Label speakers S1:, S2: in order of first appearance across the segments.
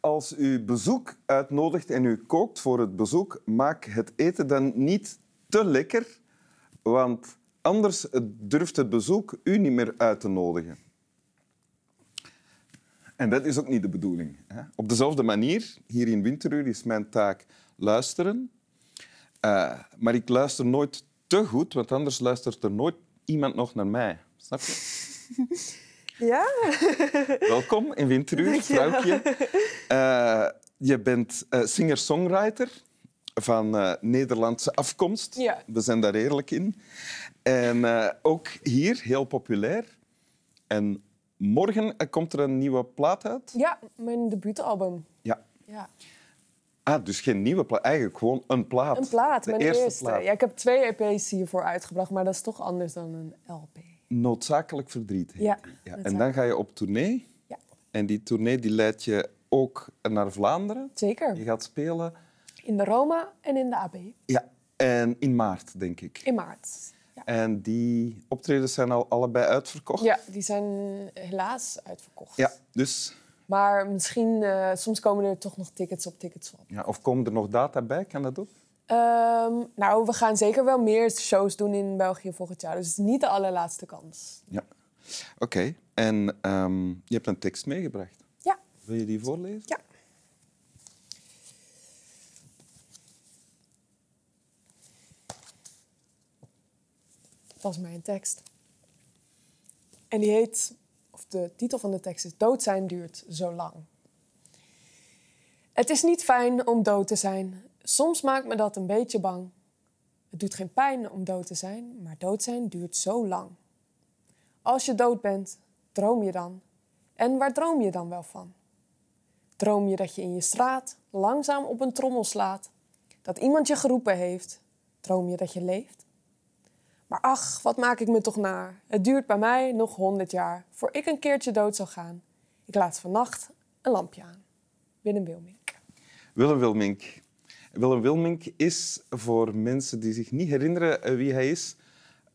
S1: Als u bezoek uitnodigt en u kookt voor het bezoek, maak het eten dan niet te lekker, want anders durft het bezoek u niet meer uit te nodigen. En dat is ook niet de bedoeling. Hè? Op dezelfde manier, hier in Winteruur, is mijn taak luisteren. Uh, maar ik luister nooit te goed, want anders luistert er nooit iemand nog naar mij. Snap je?
S2: Ja.
S1: Welkom in Winteruur, vrouwtje. Uh, je bent uh, singer-songwriter van Nederlandse afkomst.
S2: Ja.
S1: We zijn daar eerlijk in. En ook hier heel populair. En morgen komt er een nieuwe plaat uit.
S2: Ja, mijn debuutalbum.
S1: Ja.
S2: ja.
S1: Ah, dus geen nieuwe plaat, eigenlijk gewoon een plaat.
S2: Een plaat,
S1: de
S2: mijn
S1: eerste.
S2: eerste.
S1: Plaat.
S2: Ja, ik heb twee EP's hiervoor uitgebracht, maar dat is toch anders dan een LP.
S1: Noodzakelijk verdriet. heet
S2: Ja.
S1: En dan ga je op tournee.
S2: Ja.
S1: En die tournee die leidt je ook naar Vlaanderen.
S2: Zeker.
S1: Je gaat spelen
S2: In de Roma en in de AB.
S1: ja. en in maart, denk ik.
S2: In maart. Ja.
S1: En die optredens zijn al allebei uitverkocht.
S2: ja, die zijn helaas uitverkocht.
S1: Ja, dus,
S2: Maar misschien, eh, soms komen er toch nog tickets op tickets op.
S1: ja, of komen er nog data bij? Kan dat ook?
S2: Ehm, nou, we gaan zeker wel meer shows doen in België volgend jaar. Dus het is niet de allerlaatste kans.
S1: Ja. Oké. En ehm, je hebt een tekst meegebracht.
S2: Ja.
S1: Wil je die voorlezen?
S2: Ja. Dat is mijn tekst. En die heet, of de titel van de tekst is Dood zijn duurt zo lang. Het is niet fijn om dood te zijn. Soms maakt me dat een beetje bang. Het doet geen pijn om dood te zijn, maar dood zijn duurt zo lang. Als je dood bent, droom je dan? En waar droom je dan wel van? Droom je dat je in je straat langzaam op een trommel slaat? Dat iemand je geroepen heeft? Droom je dat je leeft? Maar ach, wat maak ik me toch naar? Het duurt bij mij nog honderd jaar voor ik een keertje dood zal gaan. Ik laat vannacht een lampje aan. Willem Wilmink.
S1: Willem Wilmink. Willem Wilmink is, voor mensen die zich niet herinneren eh, wie hij is,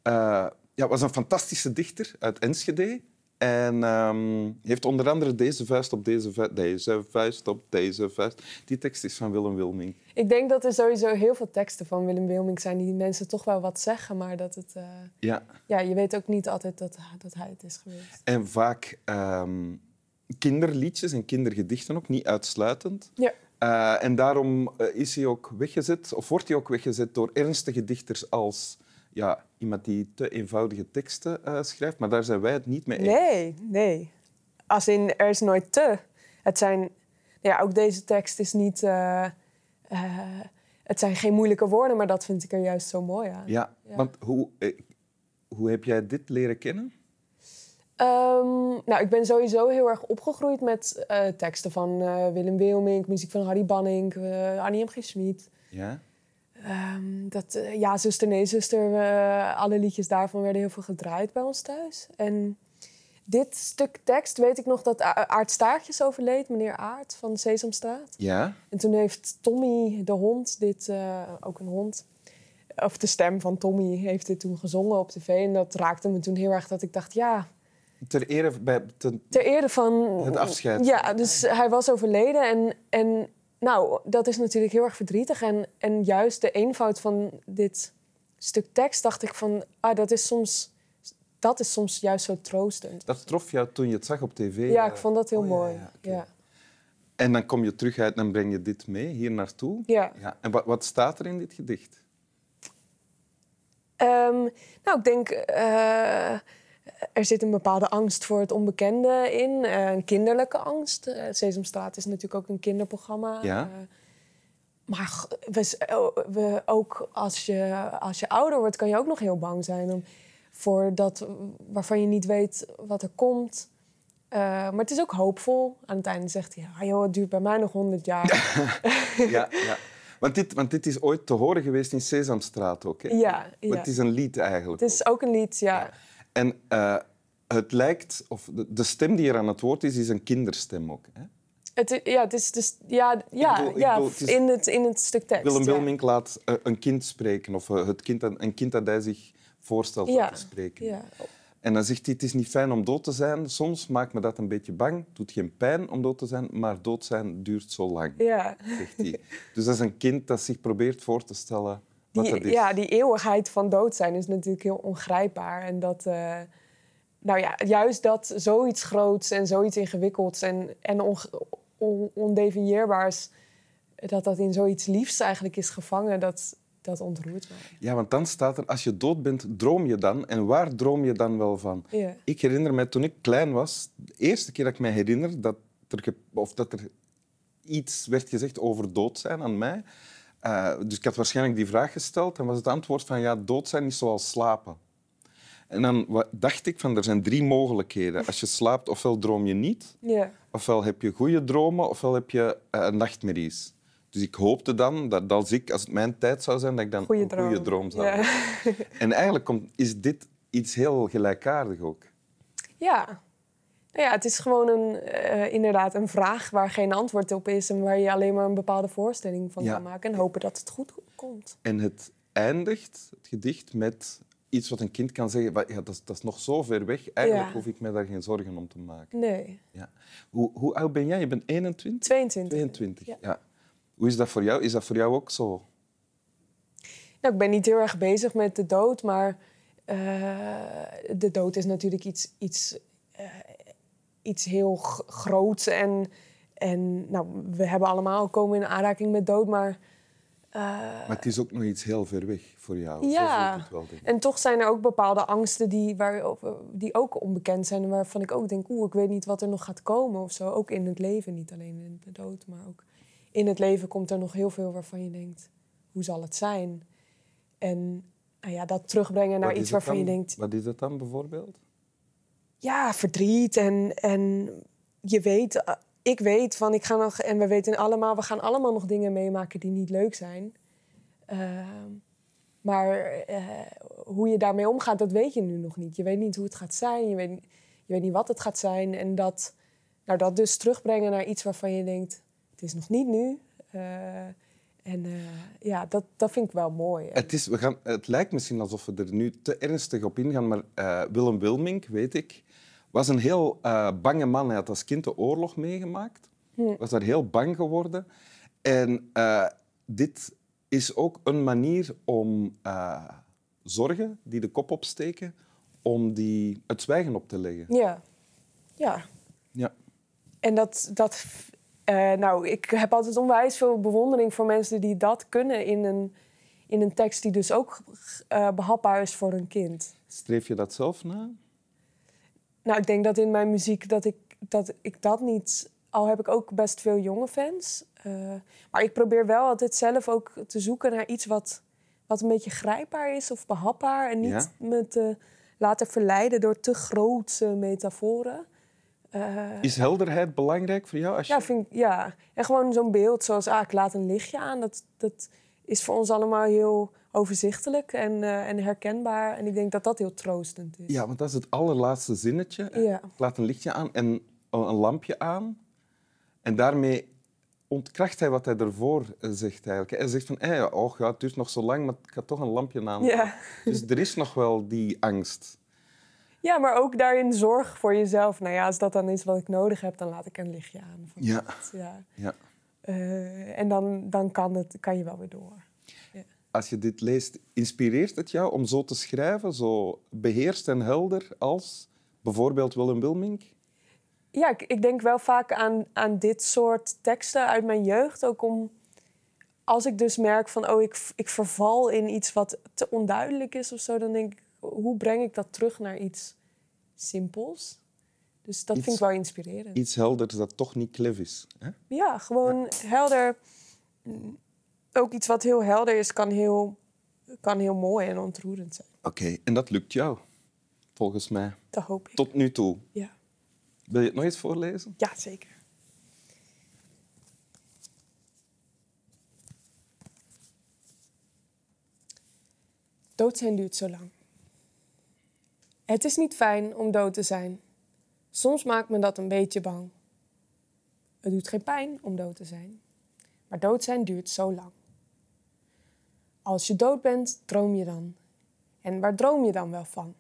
S1: uh, ja, was een fantastische dichter uit Enschede. En um, heeft onder andere deze vuist op deze vuist, deze vuist op deze vuist. Die tekst is van Willem Wilmink.
S2: Ik denk dat er sowieso heel veel teksten van Willem Wilmink zijn die mensen toch wel wat zeggen, maar dat het... Uh,
S1: ja.
S2: ja, je weet ook niet altijd dat, dat hij het is geweest.
S1: En vaak um, kinderliedjes en kindergedichten ook, niet uitsluitend.
S2: Ja.
S1: Uh, en daarom is hij ook weggezet, of wordt hij ook weggezet door ernstige dichters als ja, iemand die te eenvoudige teksten uh, schrijft. Maar daar zijn wij het niet mee eens.
S2: Nee, nee. Als in, er is nooit te. Het zijn... Ja, ook deze tekst is niet... Uh, het zijn geen moeilijke woorden, maar dat vind ik er juist zo mooi aan.
S1: Ja, ja. want hoe, hoe heb jij dit leren kennen?
S2: Um, nou, ik ben sowieso heel erg opgegroeid met uh, teksten van uh, Willem Wilmink, muziek van Harry Banning, uh, Annie M. G. Schmid.
S1: Ja?
S2: Um, dat, ja, zuster, nee, zuster. alle liedjes daarvan werden heel veel gedraaid bij ons thuis. En dit stuk tekst weet ik nog dat Aart Staartjes overleed, meneer Aart van Sesamstraat.
S1: Ja?
S2: En toen heeft Tommy, de hond, dit, ook een hond, of de stem van Tommy, heeft dit toen gezongen op tv. En dat raakte me toen heel erg dat ik dacht, ja,
S1: Ter ere, bij, ten,
S2: ter ere van...
S1: Het afscheid.
S2: Ja, dus hij was overleden. En, en nou, dat is natuurlijk heel erg verdrietig. En, en juist de eenvoud van dit stuk tekst dacht ik van... Ah, dat is soms, dat is soms juist zo troostend.
S1: Dat trof jou toen je het zag op tv?
S2: Ja, ik vond dat heel
S1: oh,
S2: mooi.
S1: Ja, ja, okay.
S2: ja.
S1: En dan kom je terug uit en breng je dit mee, hier naartoe?
S2: Ja.
S1: ja. En wat, wat staat er in dit gedicht?
S2: Um, nou, ik denk... Uh, er zit een bepaalde angst voor het onbekende in, uh, een kinderlijke angst. Uh, Sesamstraat is natuurlijk ook een kinderprogramma.
S1: Ja.
S2: Uh, maar we, we, ook als je, als je ouder wordt, kan je ook nog heel bang zijn om, voor dat waarvan je niet weet wat er komt. maar het is ook hoopvol. Aan het einde zegt hij, ah, joh, het duurt bij mij nog honderd jaar.
S1: ja, ja. Want dit, want dit is ooit te horen geweest in Sesamstraat ook. Hè?
S2: Ja, ja.
S1: Het is een lied eigenlijk.
S2: Het is ook een lied, ja.
S1: ja. En uh, het lijkt, of de, de, stem die er aan het woord is, is een kinderstem ook. Hè?
S2: Het, ja, het is dus, ja, ja,
S1: bedoel,
S2: ja
S1: bedoel, het is,
S2: in, het, in het stuk tekst.
S1: Willem
S2: ja.
S1: Wilmink laat uh, een kind spreken, of uh, het kind, een kind dat hij zich voorstelt
S2: ja.
S1: te spreken.
S2: Ja.
S1: En dan zegt hij, het is niet fijn om dood te zijn. Soms maakt me dat een beetje bang. Het doet geen pijn om dood te zijn, maar dood zijn duurt zo lang,
S2: Ja.
S1: zegt hij. Dus dat is een kind dat zich probeert voor te stellen
S2: Die, ja, die eeuwigheid van dood zijn is natuurlijk heel ongrijpbaar. En dat, eh, nou ja, juist dat zoiets groots en zoiets ingewikkelds en, en on, on- ondefinieerbaars, dat dat in zoiets liefs eigenlijk is gevangen, dat, dat ontroert me.
S1: Ja, want dan staat er, als je dood bent, droom je dan? En waar droom je dan wel van? Ik herinner me, toen ik klein was, de eerste keer dat ik me herinner dat er, of dat er iets werd gezegd over dood zijn aan mij. Eh, dus ik had waarschijnlijk die vraag gesteld en was het antwoord van ja, dood zijn is zoals slapen. En dan dacht ik van er zijn drie mogelijkheden. Als je slaapt, ofwel droom je niet,
S2: Ja.
S1: ofwel heb je goede dromen, ofwel heb je eh, nachtmerries. Dus ik hoopte dan dat als, ik, als het mijn tijd zou zijn, dat ik dan
S2: Goeie
S1: een goede
S2: droom.
S1: zou hebben. En eigenlijk komt, is dit iets heel gelijkaardig ook.
S2: Ja. Nou ja, het is gewoon een, eh, inderdaad een vraag waar geen antwoord op is en waar je alleen maar een bepaalde voorstelling van
S1: Ja.
S2: kan maken en hopen dat het goed komt.
S1: En het eindigt, het gedicht, met iets wat een kind kan zeggen. "Wa- Ja, dat, is, dat is nog zo ver weg. Eigenlijk
S2: Ja.
S1: hoef ik me daar geen zorgen om te maken.
S2: Nee,
S1: Ja. Hoe, hoe oud ben jij? Je bent 21?
S2: 22.
S1: 22.
S2: Ja.
S1: Ja. Hoe is dat voor jou? Is dat voor jou ook zo?
S2: Nou, ik ben niet heel erg bezig met de dood, maar eh, de dood is natuurlijk iets, iets, eh, iets heel groots. En, en nou, we hebben allemaal komen in aanraking met dood, maar eh,
S1: Maar het is ook nog iets heel ver weg voor jou.
S2: Ja.
S1: Het wel.
S2: En toch zijn er ook bepaalde angsten die, waar, die ook onbekend zijn. En waarvan ik ook denk, oeh, ik weet niet wat er nog gaat komen of zo. Ook in het leven, niet alleen in de dood, maar ook in het leven komt er nog heel veel waarvan je denkt, hoe zal het zijn? En nou ja, dat terugbrengen naar
S1: Wat
S2: iets waarvan je denkt,
S1: Wat is dat dan bijvoorbeeld?
S2: Ja, verdriet en, en je weet, eh, ik weet van, ik ga nog, en we weten allemaal, we gaan allemaal nog dingen meemaken die niet leuk zijn. Ehm, maar eh, hoe je daarmee omgaat, dat weet je nu nog niet. Je weet niet hoe het gaat zijn, je weet, je weet niet wat het gaat zijn. En dat, nou, dat dus terugbrengen naar iets waarvan je denkt, het is nog niet nu. Eh, en ja, dat, dat vind ik wel mooi.
S1: Het, is, we gaan, het lijkt misschien alsof we er nu te ernstig op ingaan, maar Willem Wilmink, weet ik, was een heel eh, bange man. Hij had als kind de oorlog meegemaakt, was daar heel bang geworden. En eh, dit is ook een manier om eh, zorgen die de kop opsteken, om die het zwijgen op te leggen.
S2: ja, ja.
S1: Ja.
S2: En dat, dat nou, ik heb altijd onwijs veel bewondering voor mensen die dat kunnen in een, in een tekst die dus ook eh, behapbaar is voor een kind.
S1: Streef je dat zelf na?
S2: Nou, ik denk dat in mijn muziek dat ik dat, ik dat niet... Al heb ik ook best veel jonge fans. eh, maar ik probeer wel altijd zelf ook te zoeken naar iets wat, wat een beetje grijpbaar is of behapbaar. En niet
S1: Ja.
S2: me te laten verleiden door te grootse metaforen. Eh,
S1: Is helderheid belangrijk voor jou? Als je...
S2: Ja, vind ja. En gewoon zo'n beeld zoals, ah, ik laat een lichtje aan. Dat, dat is voor ons allemaal heel overzichtelijk en, eh, en herkenbaar. En ik denk dat dat heel troostend is.
S1: Ja, want dat is het allerlaatste zinnetje.
S2: Ja.
S1: Ik laat een lichtje aan en een lampje aan. En daarmee ontkracht hij wat hij ervoor eh, zegt. Eigenlijk. Hij zegt van, hey, oh, ja, het duurt nog zo lang, maar ik ga toch een lampje aan.
S2: Ja.
S1: Dus er is nog wel die angst.
S2: ja, maar ook daarin zorg voor jezelf. Nou ja, als dat dan is wat ik nodig heb, dan laat ik een lichtje aan.
S1: Ja.
S2: ja.
S1: Ja.
S2: Eh, en dan, dan kan, het, kan je wel weer door.
S1: Als je dit leest, inspireert het jou om zo te schrijven, zo beheerst en helder als bijvoorbeeld Willem Wilmink?
S2: Ja, ik, ik denk wel vaak aan, aan dit soort teksten uit mijn jeugd. Ook om, als ik dus merk van, oh, ik, ik verval in iets wat te onduidelijk is of zo, dan denk ik, hoe breng ik dat terug naar iets simpels? Dus dat
S1: Iets-
S2: vind ik wel inspirerend.
S1: Iets helders dat toch niet klef is. Hè?
S2: Ja, gewoon helder. Ook iets wat heel helder is, kan heel, kan heel mooi en ontroerend zijn.
S1: Oké, en dat lukt jou, volgens mij,
S2: Dat hoop ik.
S1: tot nu toe.
S2: Ja.
S1: Wil je het nog eens voorlezen?
S2: ja, zeker. Dood zijn duurt zo lang. Het is niet fijn om dood te zijn. Soms maakt me dat een beetje bang. Het doet geen pijn om dood te zijn. Maar dood zijn duurt zo lang. Als je dood bent, droom je dan. En waar droom je dan wel van?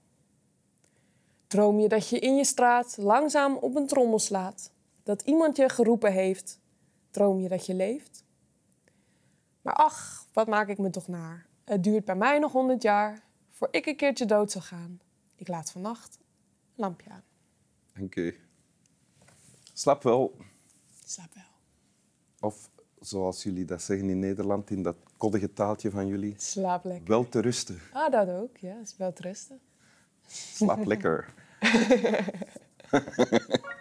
S2: Droom je dat je in je straat langzaam op een trommel slaat? Dat iemand je geroepen heeft? Droom je dat je leeft? Maar ach, wat maak ik me toch naar? Het duurt bij mij nog honderd jaar voor ik een keertje dood zal gaan. Ik laat vannacht een lampje aan.
S1: Dank u. Slaap wel.
S2: Slaap wel.
S1: Of zoals jullie dat zeggen in Nederland, in dat koddige taaltje van jullie,
S2: Slaap lekker.
S1: wel te rusten.
S2: Ah, dat ook. Ja, is wel te rusten.
S1: Slaap lekker.